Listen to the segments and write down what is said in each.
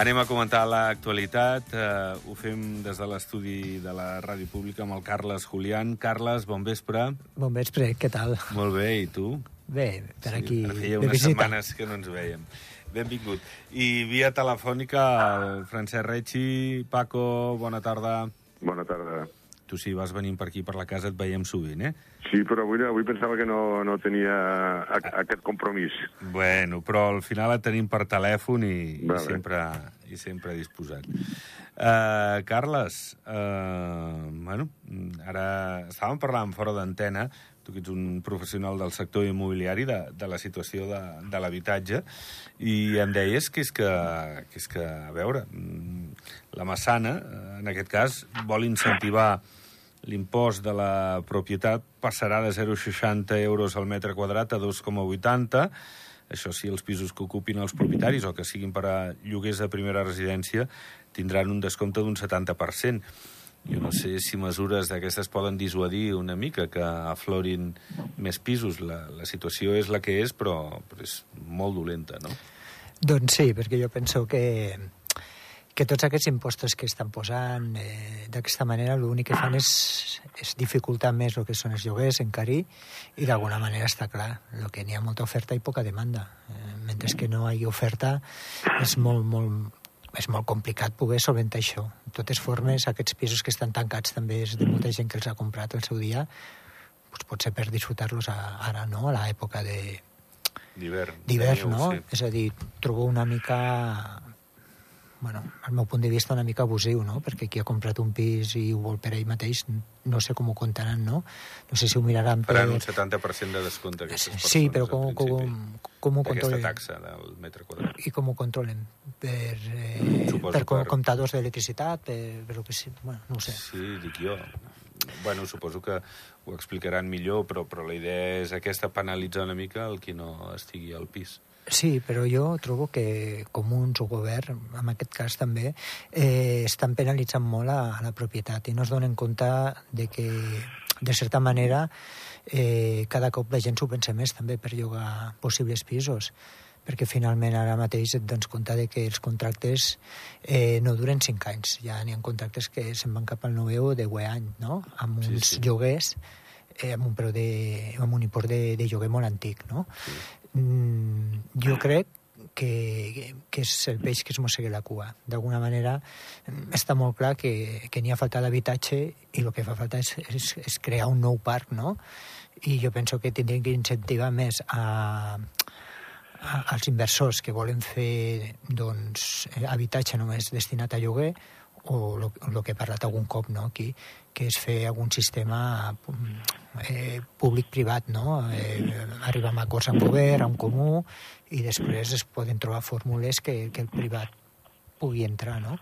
Anem a comentar l'actualitat. Uh, ho fem des de l'estudi de la Ràdio Pública amb el Carles Julián. Carles, bon vespre. Bon vespre, què tal? Molt bé, i tu? Bé, per sí, aquí feia de unes visita. setmanes que no ens veiem. Benvingut. I via telefònica el Francesc Rechi. Paco, bona tarda. Bona tarda. Tu si vas venint per aquí, per la casa, et veiem sovint, eh? Sí, però avui, avui pensava que no, no tenia a, aquest compromís. Bueno, però al final et tenim per telèfon i, i, Vale. sempre, i sempre disposat. Uh, Carles, uh, bueno, ara estàvem parlant fora d'antena, tu que ets un professional del sector immobiliari, de, de la situació de, de l'habitatge, i em deies que és que, que és que, a veure, mm, la Massana, eh, en aquest cas, vol incentivar l'impost de la propietat passarà de 0,60 euros al metre quadrat a 2,80. Això sí, els pisos que ocupin els propietaris o que siguin per a lloguers de primera residència tindran un descompte d'un 70%. Jo no sé si mesures d'aquestes poden dissuadir una mica que aflorin més pisos. La, la situació és la que és, però, però és molt dolenta, no? Doncs sí, perquè jo penso que, que tots aquests impostos que estan posant eh, d'aquesta manera l'únic que fan és, és dificultar més el que són els lloguers, encarir, i d'alguna manera està clar, el que n'hi ha molta oferta i poca demanda. Eh, mentre que no hi hagi oferta és molt, molt, és molt complicat poder solventar això. De totes formes, aquests pisos que estan tancats també és de molta gent que els ha comprat el seu dia, doncs potser per disfrutar-los ara, no?, a l'època de, D'hivern. d'hivern, no? Sí. És a dir, trobo una mica bueno, al meu punt de vista una mica abusiu, no? Perquè qui ha comprat un pis i ho vol per ell mateix, no sé com ho comptaran, no? No sé si ho miraran per... Faran un 70% de descompte aquestes persones, Sí, però com, com, com ho controlen? taxa del metre quadrat. I com ho controlen? Per, eh, Suposo per, per- comptadors d'electricitat? Per, per que sí? Bueno, no ho sé. Sí, dic jo. Bueno, suposo que ho explicaran millor, però, però la idea és aquesta, penalitzar una mica el qui no estigui al pis. Sí, però jo trobo que comuns o govern, en aquest cas també, eh, estan penalitzant molt a, a la propietat i no es donen compte de que, de certa manera, eh, cada cop la gent s'ho pensa més també per llogar possibles pisos perquè finalment ara mateix et dones compte de que els contractes eh, no duren 5 anys. Ja n'hi ha contractes que se'n van cap al 9 o 10 anys, no? Amb Sí, uns sí. lloguers eh, amb un preu de, amb un import de, de lloguer molt antic, no? Sí. Mm, jo crec que, que és el peix que es mossega la cua. D'alguna manera mm, està molt clar que, que n'hi ha falta d'habitatge i el que fa falta és, és, és crear un nou parc, no? I jo penso que tindrem que incentivar més a, a, als inversors que volen fer doncs, habitatge només destinat a lloguer o el que he parlat algun cop no, aquí, que és fer algun sistema eh, públic-privat, no? Eh, arribar a acords amb govern, amb comú, i després es poden trobar fórmules que, que el privat pugui entrar, no?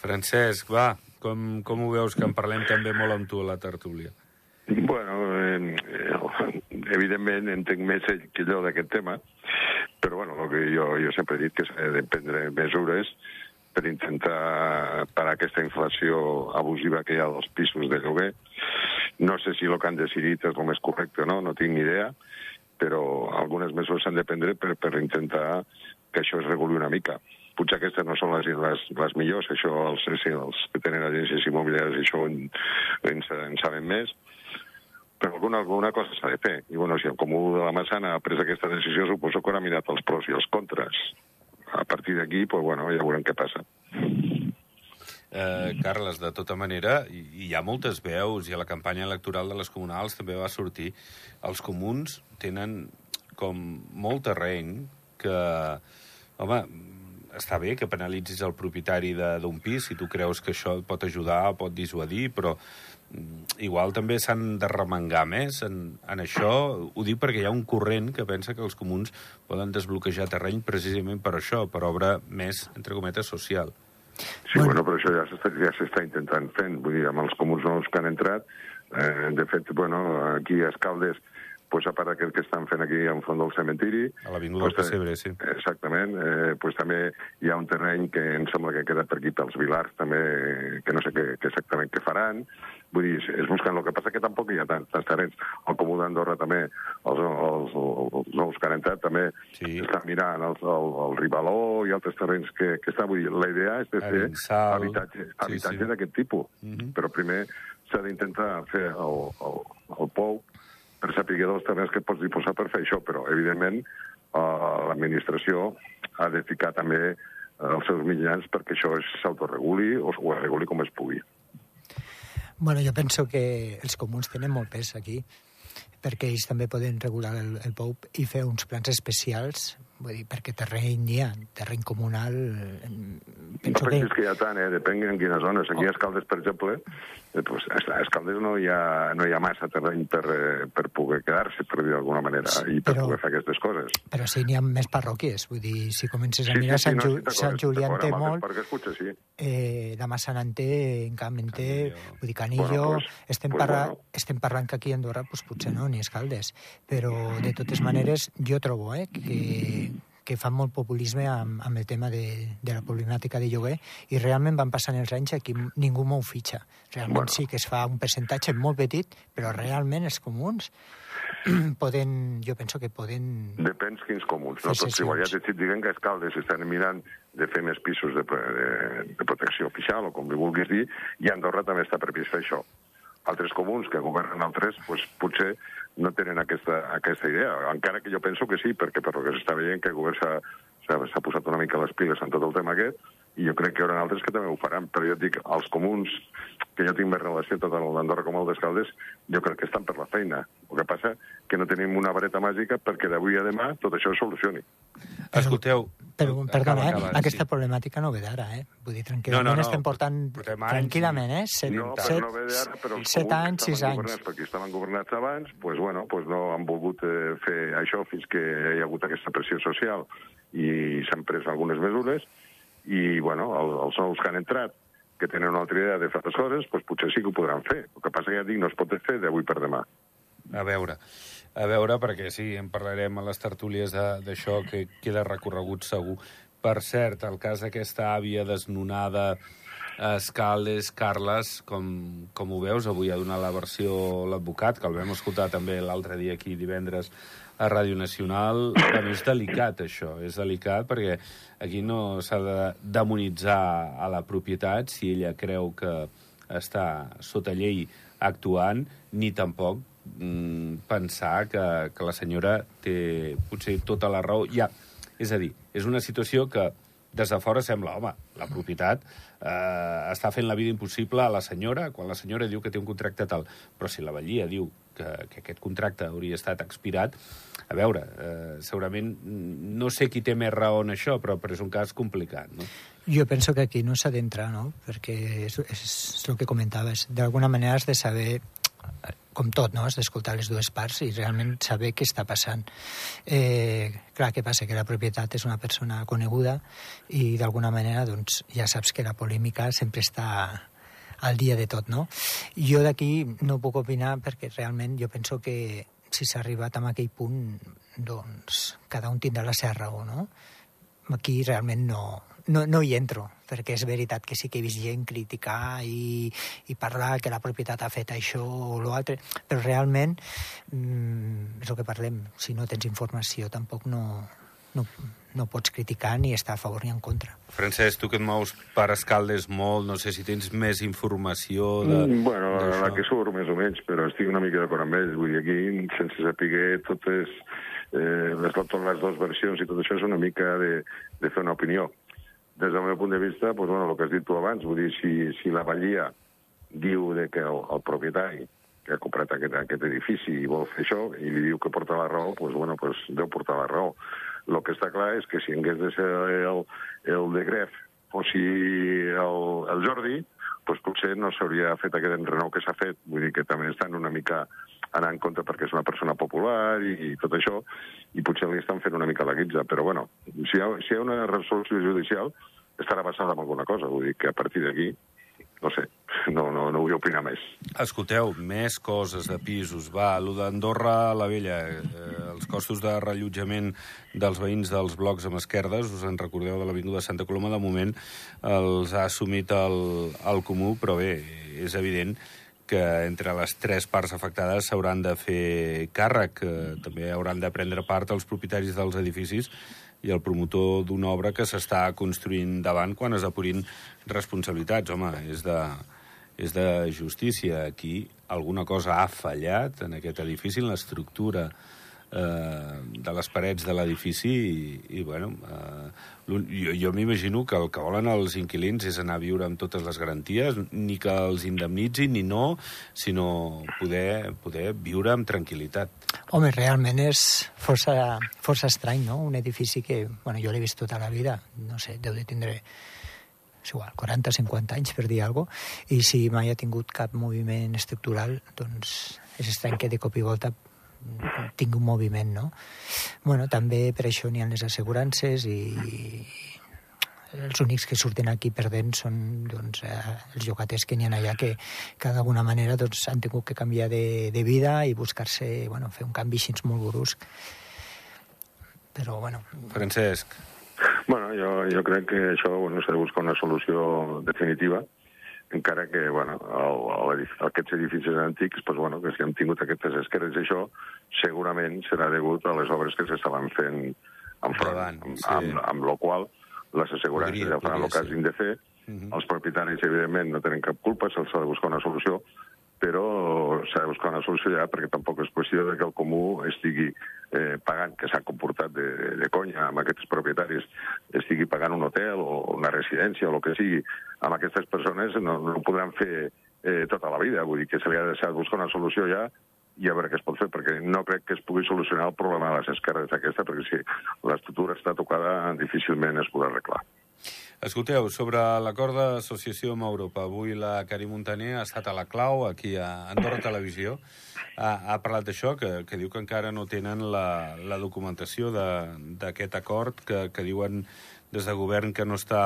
Francesc, va, com, com ho veus que en parlem també molt amb tu a la tertúlia? Bueno, eh, evidentment entenc més que allò d'aquest tema, però bueno, el que jo, jo sempre he dit que s'ha de prendre mesures per intentar parar aquesta inflació abusiva que hi ha dels pisos de lloguer. No sé si el que han decidit és el més correcte o no, no tinc ni idea, però algunes mesures s'han de prendre per, per intentar que això es reguli una mica. Potser aquestes no són les, les, les millors, això els, els que tenen agències immobiliàries això en, en, en saben més, però alguna, alguna cosa s'ha de fer. I bueno, si el Comú de la Massana ha pres aquesta decisió, suposo que haurà mirat els pros i els contres. A partir d'aquí, pues, bueno, ja veurem què passa. Eh, Carles, de tota manera, hi, hi ha moltes veus i a la campanya electoral de les comunals també va sortir. Els comuns tenen com molt terreny que, home, està bé que penalitzis el propietari d'un pis si tu creus que això pot ajudar, pot dissuadir, però igual també s'han de remengar més en, en això. Ho dic perquè hi ha un corrent que pensa que els comuns poden desbloquejar terreny precisament per això, per obra més, entre cometes, social. Sí, bueno, però això ja s'està ja s'està intentant fent. Vull dir, amb els comuns nous que han entrat, eh, de fet, bueno, aquí a Escaldes pues, a part d'aquest que estan fent aquí en front del cementiri... A l'Avinguda pues, del Pessebre, sí. Exactament. Eh, pues, també hi ha un terreny que em sembla que queda per aquí pels Vilars, també, que no sé què, què exactament què faran. Vull dir, es busquen, el que passa que tampoc hi ha tants, tants terrenys. El Comú d'Andorra també, els, els, els nous que han entrat, també sí. estan mirant el, el, el Ribaló i altres terrenys que, que estan. Vull dir, la idea és de fer habitatge, habitatge sí, sí. d'aquest tipus. Uh mhm. -huh. Però primer s'ha d'intentar fer el, el, el POU per saber dels terrenys que pots disposar per fer això, però, evidentment, uh, l'administració ha de ficar també uh, els seus mitjans perquè això s'autoreguli o ho reguli com es pugui. Bueno, jo penso que els comuns tenen molt pes aquí, perquè ells també poden regular el, el POUP i fer uns plans especials Vull dir, perquè terreny hi ha, terreny comunal... Penso no, que... és que hi ha tant, eh? depèn en quines zones. Aquí oh. a Escaldes, per exemple, eh, pues, a Escaldes no hi ha, no hi ha massa terreny per, eh, per poder quedar-se, per dir d'alguna manera, sí, i per però, poder fer aquestes coses. Però sí, n'hi ha més parròquies. Vull dir, si comences a sí, mirar, sí, sí, Sant, Ju no, Sant Julià en té molt... Escucha, sí. Eh, la Massana en té, en Camp en té... Vull dir, Canillo... Bueno, pues, estem, pues, parla, bueno. estem parlant que aquí a Andorra, pues, potser no, ni Escaldes. Però, de totes maneres, jo trobo eh, que que fan molt populisme amb, amb el tema de, de la problemàtica de lloguer i realment van passant els anys aquí ningú m'ho fitxa. Realment bueno. sí que es fa un percentatge molt petit, però realment els comuns poden, jo penso que poden... Depèn quins comuns, no? Tots igual ja t'estic dient que Escaldes estan mirant de fer més pisos de, de, de protecció oficial, o com li vulguis dir, i Andorra també està previst fer això. Altres comuns que governen altres, pues, potser no tenen aquesta, aquesta idea, encara que jo penso que sí, perquè per que s'està veient que el govern s'ha posat una mica les piles en tot el tema aquest, i jo crec que hi haurà altres que també ho faran, però jo dic, els comuns, que jo tinc més relació tant amb l'Andorra com el d'Escaldes, jo crec que estan per la feina. El que passa que no tenim una vareta màgica perquè d'avui a demà tot això es solucioni. Escolteu... Però, perdona, eh? Acaba, aquesta sí. problemàtica no ve d'ara, eh? Vull dir, tranquil·lament no, no, no. estem portant... Tranquil·lament, eh? Set, no, set, no ve d'ara, però els set anys, sis anys. Perquè estaven governats abans, pues, bueno, pues no han volgut eh, fer això fins que hi ha hagut aquesta pressió social i s'han pres algunes mesures i, bueno, el, els nous que han entrat que tenen una altra idea de fer les coses, doncs potser sí que ho podran fer. El que passa que ja dic, no es pot fer d'avui per demà. A veure, a veure, perquè sí, en parlarem a les tertúlies d'això, que queda recorregut segur. Per cert, el cas d'aquesta àvia desnonada a Escaldes, Carles, com, com ho veus? Avui ha donat la versió l'advocat, que el vam escoltar també l'altre dia aquí divendres a Ràdio Nacional. Bueno, és delicat, això. És delicat perquè aquí no s'ha de demonitzar a la propietat si ella creu que està sota llei actuant, ni tampoc mm, pensar que, que la senyora té potser tota la raó. Ja, és a dir, és una situació que des de fora sembla, home, la propietat eh, està fent la vida impossible a la senyora quan la senyora diu que té un contracte tal. Però si la Vallia diu que, que aquest contracte hauria estat expirat, a veure, eh, segurament no sé qui té més raó en això, però, però és un cas complicat, no? Jo penso que aquí no s'ha d'entrar, no? Perquè és, és, el que comentaves. D'alguna manera has de saber com tot, no? has d'escoltar les dues parts i realment saber què està passant. Eh, clar, què passa? Que la propietat és una persona coneguda i d'alguna manera doncs, ja saps que la polèmica sempre està al dia de tot, no? Jo d'aquí no puc opinar perquè realment jo penso que si s'ha arribat a aquell punt, doncs cada un tindrà la seva raó, no? Aquí realment no, no, no hi entro, perquè és veritat que sí que he vist gent criticar i, i parlar que la propietat ha fet això o l'altre, però realment mm, és el que parlem, si no tens informació tampoc no, no, no pots criticar ni estar a favor ni en contra. Francesc, tu que et mous per Escaldes molt, no sé si tens més informació de... Mm, bueno, la que surt més o menys, però estic una mica d'acord amb ells. Vull dir, aquí, sense saber totes eh, les, totes les dues versions i tot això és una mica de, de fer una opinió des del meu punt de vista, doncs, bueno, el que has dit tu abans, vull dir, si, si la Vallia diu de que el, el propietari que ha comprat aquest, aquest edifici i vol fer això, i li diu que porta la raó, doncs, bueno, doncs deu portar la raó. El que està clar és que si hagués de ser el, el de Gref o si el, el Jordi, doncs potser no s'hauria fet aquest enrenou que s'ha fet. Vull dir que també estan una mica anar en compte perquè és una persona popular i, i tot això, i potser li estan fent una mica la guitza. Però, bueno, si hi ha, si hi ha una resolució judicial, estarà basada en alguna cosa. Vull dir que a partir d'aquí, no sé, no, no, no vull opinar més. Escolteu, més coses de pisos. Va, allò d'Andorra la Vella, eh, els costos de rellotjament dels veïns dels blocs amb esquerdes, us en recordeu de l'Avinguda Santa Coloma, de moment els ha assumit el, el Comú, però bé, és evident que entre les tres parts afectades s'hauran de fer càrrec. També hauran de prendre part els propietaris dels edificis i el promotor d'una obra que s'està construint davant quan es depurin responsabilitats. Home, és de, és de justícia. Aquí alguna cosa ha fallat en aquest edifici, en l'estructura de les parets de l'edifici i, i, bueno, eh, jo, jo m'imagino que el que volen els inquilins és anar a viure amb totes les garanties, ni que els indemnitzin ni no, sinó poder, poder viure amb tranquil·litat. Home, realment és força, força estrany, no? Un edifici que, bueno, jo l'he vist tota la vida, no sé, deu de tindre és igual, 40 50 anys, per dir alguna cosa, i si mai ha tingut cap moviment estructural, doncs és estrany que de cop i volta tingui un moviment, no? Bueno, també per això n'hi ha les assegurances i els únics que surten aquí perdent són doncs, eh, els llogaters que n'hi ha allà que, que d'alguna manera doncs, han tingut que canviar de, de vida i buscar-se, bueno, fer un canvi així molt brusc. Però, bueno... Francesc. Bueno, jo, jo crec que això bueno, s'ha de buscar una solució definitiva encara que bueno, el, el, aquests edificis antics, pues, bueno, que si han tingut aquestes esquerdes i això, segurament serà degut a les obres que s'estaven fent enfront, Davant, sí. amb, amb, amb lo qual les assegurances podria, ja faran el que hagin de fer, uh -huh. els propietaris, evidentment, no tenen cap culpa, se'ls ha de buscar una solució, però s'ha de buscar una solució ja perquè tampoc és qüestió de que el comú estigui eh, pagant, que s'ha comportat de, de conya amb aquests propietaris, estigui pagant un hotel o una residència o el que sigui, amb aquestes persones no, no podran fer eh, tota la vida. Vull dir que se li ha de buscar una solució ja i a veure què es pot fer, perquè no crec que es pugui solucionar el problema de les esquerdes aquesta, perquè si l'estructura està tocada, difícilment es podrà arreglar. Escolteu, sobre l'acord d'associació amb Europa, avui la Cari Montaner ha estat a la clau aquí a Andorra Televisió. Ha, ha parlat d'això, que, que diu que encara no tenen la, la documentació d'aquest acord, que, que diuen des de govern que no està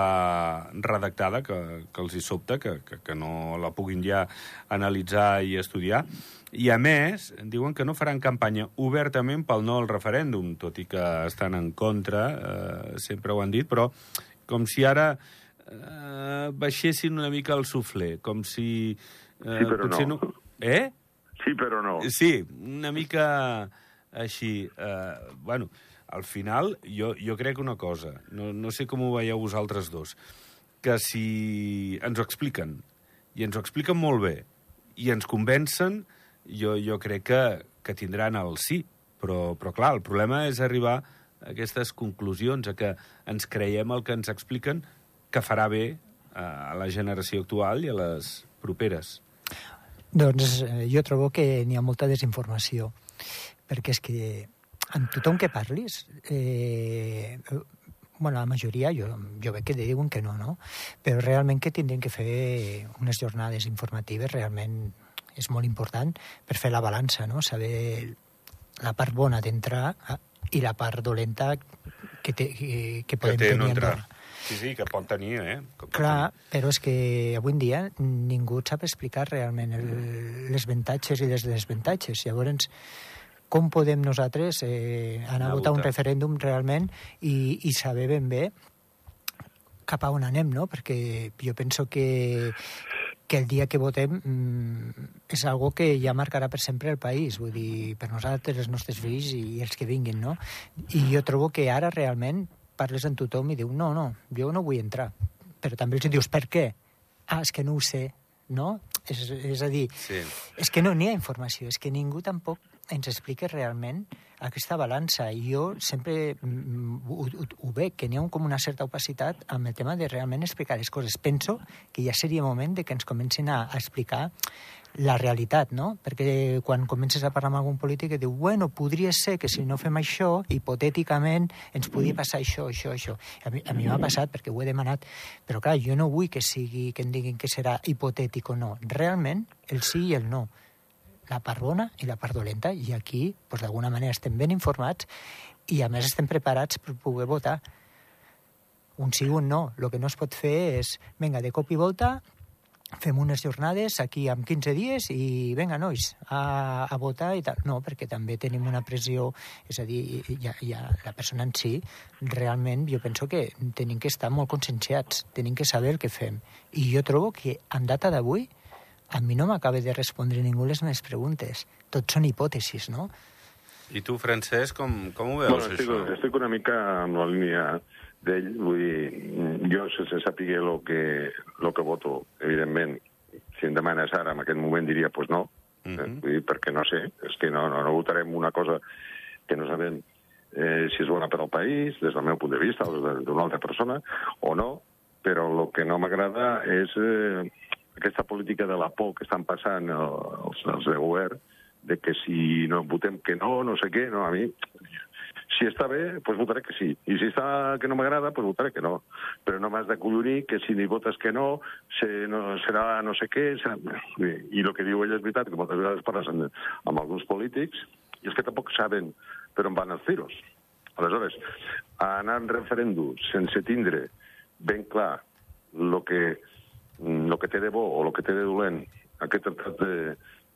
redactada, que, que els hi sobta, que, que, que no la puguin ja analitzar i estudiar. I, a més, diuen que no faran campanya obertament pel no al referèndum, tot i que estan en contra, eh, sempre ho han dit, però com si ara eh, baixessin una mica el suflé, com si... Eh, sí, però potser no. no. Eh? Sí, però no. Sí, una mica així. Eh, bueno, al final, jo, jo crec una cosa, no, no sé com ho veieu vosaltres dos, que si ens ho expliquen, i ens ho expliquen molt bé, i ens convencen, jo, jo crec que, que tindran el sí. Però, però clar, el problema és arribar aquestes conclusions, a que ens creiem el que ens expliquen que farà bé a la generació actual i a les properes? Doncs eh, jo trobo que n'hi ha molta desinformació, perquè és que amb tothom que parlis, eh, bueno, la majoria jo, jo veig que diuen que no, no? Però realment que tindrien que fer unes jornades informatives realment és molt important per fer la balança, no? Saber la part bona d'entrar i la part dolenta que, té, que, que podem que tenir Andorra. Sí, sí, que pot tenir, eh? Que pot Clar, tenir. però és que avui en dia ningú sap explicar realment el, les avantatges i les desavantatges. Llavors, com podem nosaltres eh, anar a votar un referèndum realment i, i saber ben bé cap a on anem, no? Perquè jo penso que, que el dia que votem mm, és algo que ja marcarà per sempre el país, vull dir, per nosaltres, els nostres fills i els que vinguin, no? I jo trobo que ara realment parles amb tothom i diu, no, no, jo no vull entrar. Però també els dius, per què? Ah, és que no ho sé, no? És, és a dir, sí. és que no n'hi ha informació, és que ningú tampoc ens explica realment aquesta balança. I jo sempre mm, ho, ho, ho veig, que n'hi ha un, com una certa opacitat amb el tema de realment explicar les coses. Penso que ja seria moment de que ens comencin a, a explicar la realitat, no? Perquè quan comences a parlar amb algun polític et diu, bueno, podria ser que si no fem això, hipotèticament, ens podria passar això, això, això. A mi, a mi m'ha passat perquè ho he demanat, però clar, jo no vull que sigui que em diguin que serà hipotètic o no. Realment, el sí i el no la part bona i la part dolenta, i aquí, doncs, d'alguna manera, estem ben informats i, a més, estem preparats per poder votar. Un sí o un no. El que no es pot fer és, vinga, de cop i volta, fem unes jornades aquí amb 15 dies i venga, nois, a, a votar i tal. No, perquè també tenim una pressió, és a dir, ja, ja la persona en si, realment jo penso que tenim que estar molt conscienciats, tenim que saber el que fem. I jo trobo que en data d'avui a mi no m'acaba de respondre ningú les meves preguntes. Tot són hipòtesis, no? I tu, Francesc, com, com ho veus, bueno, estic, això? estic una mica amb la línia d'ell, vull dir, jo sense saber el que, lo que voto, evidentment, si em demanes ara, en aquest moment diria, pues no, uh -huh. eh? vull dir, perquè no sé, és que no, no, no votarem una cosa que no sabem eh, si és bona per al país, des del meu punt de vista, o d'una altra persona, o no, però el que no m'agrada és eh, aquesta política de la por que estan passant els, els de govern, de que si no votem que no, no sé què, no, a mi si està bé, pues votaré que sí. I si està que no m'agrada, pues votaré que no. Però no m'has de collonir que si ni votes que no, se, no serà no sé què... Serà... I el que diu ell és veritat, que moltes vegades parles amb, amb alguns polítics, i és que tampoc saben per on van els tiros. Aleshores, anar en referèndum sense tindre ben clar el que, lo que té de bo o el que té de dolent aquest tractat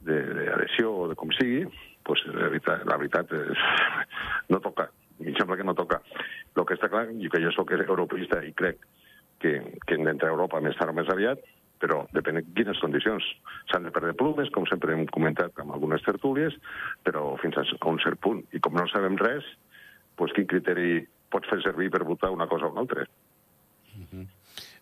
d'adhesió o de com sigui, pues, la, veritat, la veritat és, no toca. Em sembla que no toca. El que està clar, i que jo sóc europeista i crec que, que hem d'entrar a Europa més tard o més aviat, però depèn de quines condicions. S'han de perdre plumes, com sempre hem comentat amb algunes tertúlies, però fins a un cert punt. I com no sabem res, doncs quin criteri pots fer servir per votar una cosa o una altra?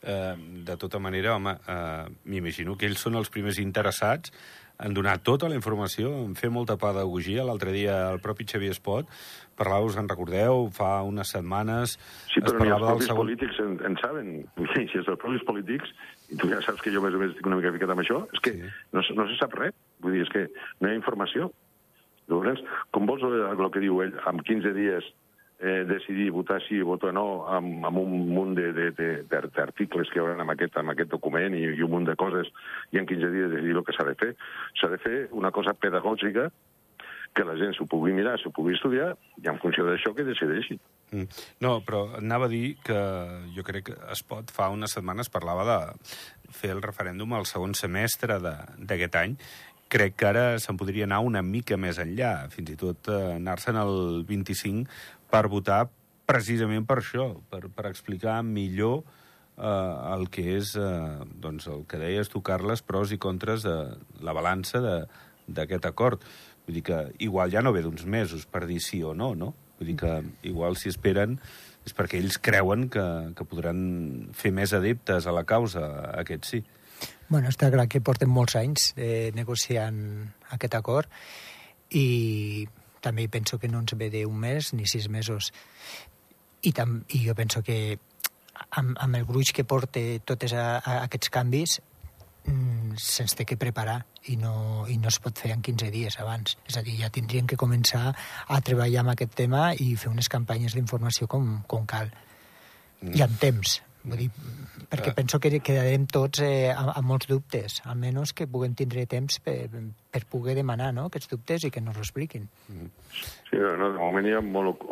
Uh, de tota manera, home, uh, m'imagino que ells són els primers interessats en donar tota la informació, en fer molta pedagogia. L'altre dia el propi Xavier Espot parlava, us en recordeu, fa unes setmanes... Sí, però ni els propis segon... polítics en, en saben. Si els propis polítics, i tu ja saps que jo més o menys estic una mica ficat amb això, és que sí. no, no se sap res. Vull dir, és que no hi ha informació. Llavors, com vols el que diu ell, amb 15 dies eh, decidir votar sí o votar no amb, amb un munt d'articles que hi haurà en aquest, en aquest document i, i un munt de coses i en 15 dies decidir el que s'ha de fer. S'ha de fer una cosa pedagògica que la gent s'ho pugui mirar, s'ho pugui estudiar i en funció d'això que decideixi. Mm. No, però anava a dir que jo crec que es pot, fa unes setmanes parlava de fer el referèndum al segon semestre d'aquest any crec que ara se'n podria anar una mica més enllà, fins i tot eh, anar-se'n al 25 per votar precisament per això, per, per explicar millor eh, el que és, eh, doncs, el que deies tu, Carles, pros i contres de la balança d'aquest acord. Vull dir que igual ja no ve d'uns mesos per dir sí o no, no? Vull dir que igual si esperen és perquè ells creuen que, que podran fer més adeptes a la causa aquest sí. Bueno, està clar que porten molts anys eh, negociant aquest acord i també penso que no ens ve d'un mes ni sis mesos. I, tam, i jo penso que amb, amb el gruix que porta tots aquests canvis mm, se'ns té que preparar i no, i no es pot fer en 15 dies abans. És a dir, ja tindríem que començar a treballar amb aquest tema i fer unes campanyes d'informació com, com cal. Mm. I amb temps, Vull dir, perquè ah. penso que quedarem tots eh, amb, amb molts dubtes, almenys que puguem tindre temps per, per poder demanar no, aquests dubtes i que nos ho expliquin. Mm. Sí, no, de moment hi ha molt...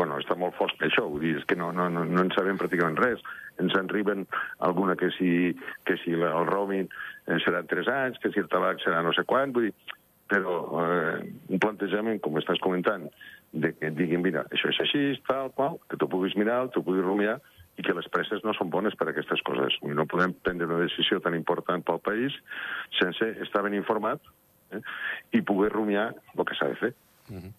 Bueno, està molt fosc això, vull dir, és que no, no, no, no en sabem pràcticament res. Ens arriben alguna que si, que si el roaming eh, serà 3 anys, que si el tabac serà no sé quan, vull dir, però eh, un plantejament, com estàs comentant, de que et diguin, mira, això és així, tal, qual, que tu puguis mirar, tu puguis rumiar, i que les presses no són bones per a aquestes coses. No podem prendre una decisió tan important pel país sense estar ben informat eh, i poder rumiar el que s'ha de fer. Mm -hmm.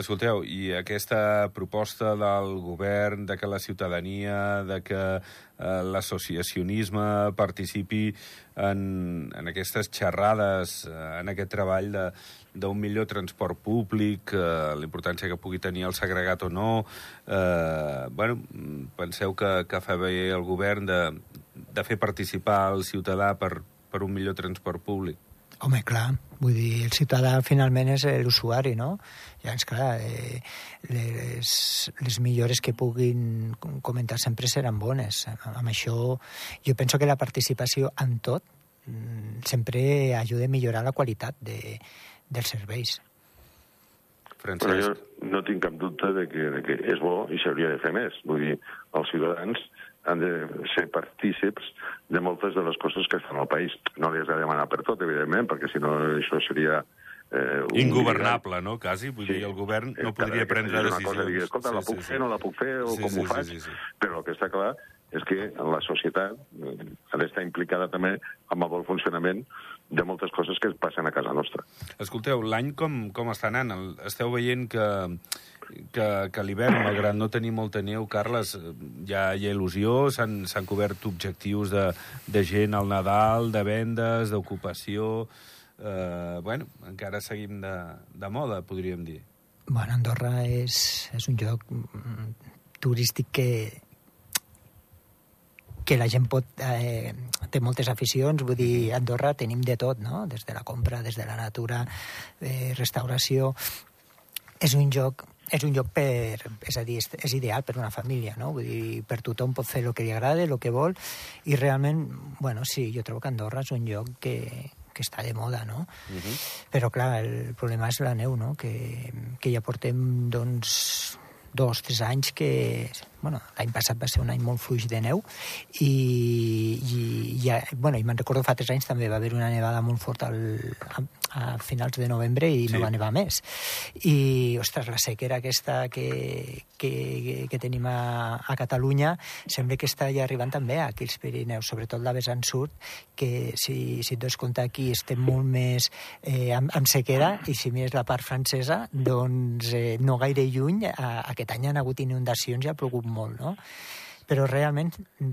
Escolteu, i aquesta proposta del govern de que la ciutadania, de que eh, l'associacionisme participi en, en aquestes xerrades, eh, en aquest treball d'un millor transport públic, eh, la importància que pugui tenir el segregat o no, eh, bueno, penseu que, que fa bé el govern de, de fer participar el ciutadà per, per un millor transport públic? Home, clar, vull dir, el ciutadà finalment és l'usuari, no? Llavors, clar, eh, les, les millores que puguin comentar sempre seran bones. Amb això, jo penso que la participació en tot mm, sempre ajuda a millorar la qualitat de, dels serveis. Francesc. Però jo no tinc cap dubte de que, de que és bo i s'hauria de fer més. Vull dir, els ciutadans han de ser partícips de moltes de les coses que estan al país. No li has de demanar per tot, evidentment, perquè si no això seria... Eh, Ingovernable, no, quasi? Vull sí. dir, el govern no podria prendre decisions. Cosa, digui, Escolta, sí, la puc sí, fer, sí. no la puc fer, o sí, com sí, ho faig? Sí, sí, sí. Però el que està clar és que la societat eh, ha d'estar implicada també amb el bon funcionament de moltes coses que passen a casa nostra. Escolteu, l'any com, com està anant? Esteu veient que que, que l'hivern, malgrat no tenir molta neu, Carles, ja hi ha il·lusió, s'han cobert objectius de, de gent al Nadal, de vendes, d'ocupació... Eh, bueno, encara seguim de, de moda, podríem dir. Bueno, Andorra és, és un lloc turístic que, que la gent pot, eh, té moltes aficions, vull dir, a Andorra tenim de tot, no? Des de la compra, des de la natura, eh, restauració... És un lloc és un lloc per... És a dir, és, és ideal per una família, no? Vull dir, per tothom pot fer el que li agrada, el que vol, i realment, bueno, sí, jo trobo que Andorra és un lloc que, que està de moda, no? Uh mhm. -huh. Però, clar, el problema és la neu, no? Que, que ja portem, doncs, dos, tres anys que... Bueno, l'any passat va ser un any molt fluix de neu i, i, i, bueno, i me'n recordo fa tres anys també va haver una nevada molt forta al, a, a finals de novembre i sí. no va nevar més. I, ostres, la sequera aquesta que, que, que tenim a, a Catalunya sembla que està ja arribant també aquí als Pirineus, sobretot la vessant sud, que si, si et dones compte aquí estem molt més eh, amb, amb sequera i si mires la part francesa, doncs eh, no gaire lluny, a, aquest any han hagut inundacions i ha plogut molt, no? però realment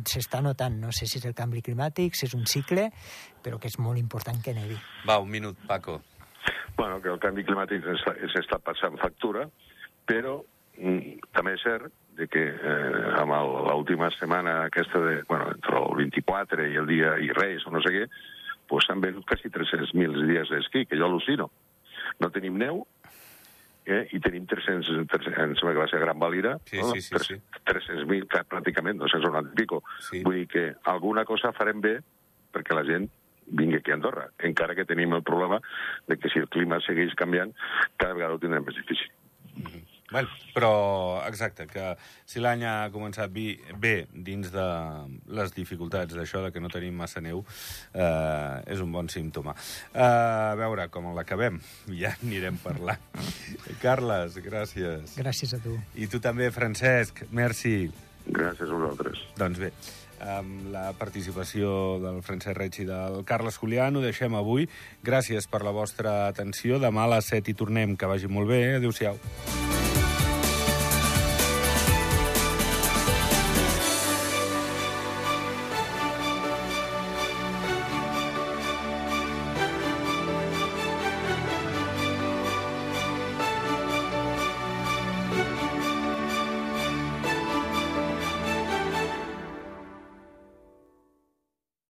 s'està notant, no sé si és el canvi climàtic, si és un cicle, però que és molt important que nevi. Va, un minut, Paco. Bueno, que el canvi climàtic s'està passant factura, però mm, també és cert de que eh, amb l'última setmana aquesta de, bueno, entre el 24 i el dia i Reis o no sé què, pues han venut quasi 300.000 dies d'esquí, que jo al·lucino. No tenim neu, eh, i tenim 300, 300 em sembla que va ser Gran Valira, sí, no? sí, sí, 300, sí. 300.000, pràcticament, 290 i pico. Sí. Vull dir que alguna cosa farem bé perquè la gent vingui aquí a Andorra, encara que tenim el problema de que si el clima segueix canviant, cada vegada ho tindrem més difícil. Bueno, però, exacte, que si l'any ha començat bé, bé dins de les dificultats d'això, de que no tenim massa neu, eh, és un bon símptoma. Eh, a veure com l'acabem, ja anirem parlant. Carles, gràcies. Gràcies a tu. I tu també, Francesc, merci. Gràcies a vosaltres. Doncs bé, amb la participació del Francesc Reig i del Carles Julián. Ho deixem avui. Gràcies per la vostra atenció. Demà a les 7 hi tornem. Que vagi molt bé. Adéu-siau.